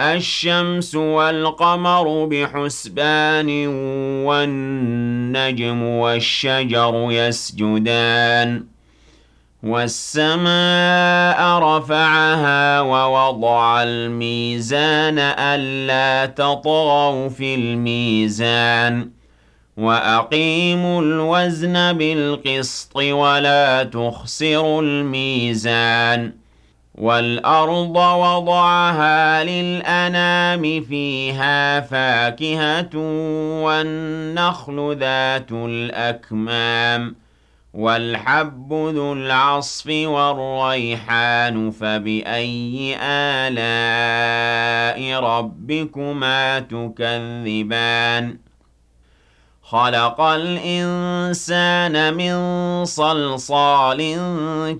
الشمس والقمر بحسبان والنجم والشجر يسجدان والسماء رفعها ووضع الميزان ألا تطغوا في الميزان وأقيموا الوزن بالقسط ولا تخسروا الميزان والأرض وضعها للأنام فيها فاكهة والنخل ذات الأكمام والحب ذو العصف والريحان فبأي آلاء ربكما تكذبان خلق الإنسان من صلصال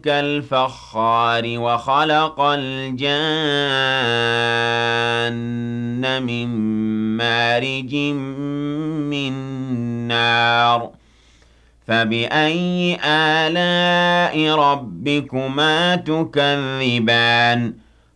كالفخار وخلق الجان من مارج من نار. فبأي آلاء ربكما تكذبان؟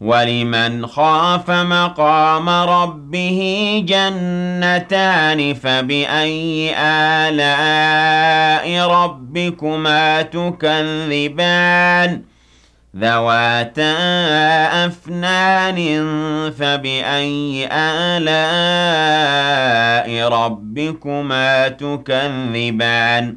وَلِمَنْ خَافَ مَقَامَ رَبِّهِ جَنَّتَانِ فَبِأَيِّ آلَاءِ رَبِّكُمَا تُكَذِّبَانِ ذَوَاتَا أَفْنَانٍ فَبِأَيِّ آلَاءِ رَبِّكُمَا تُكَذِّبَانِ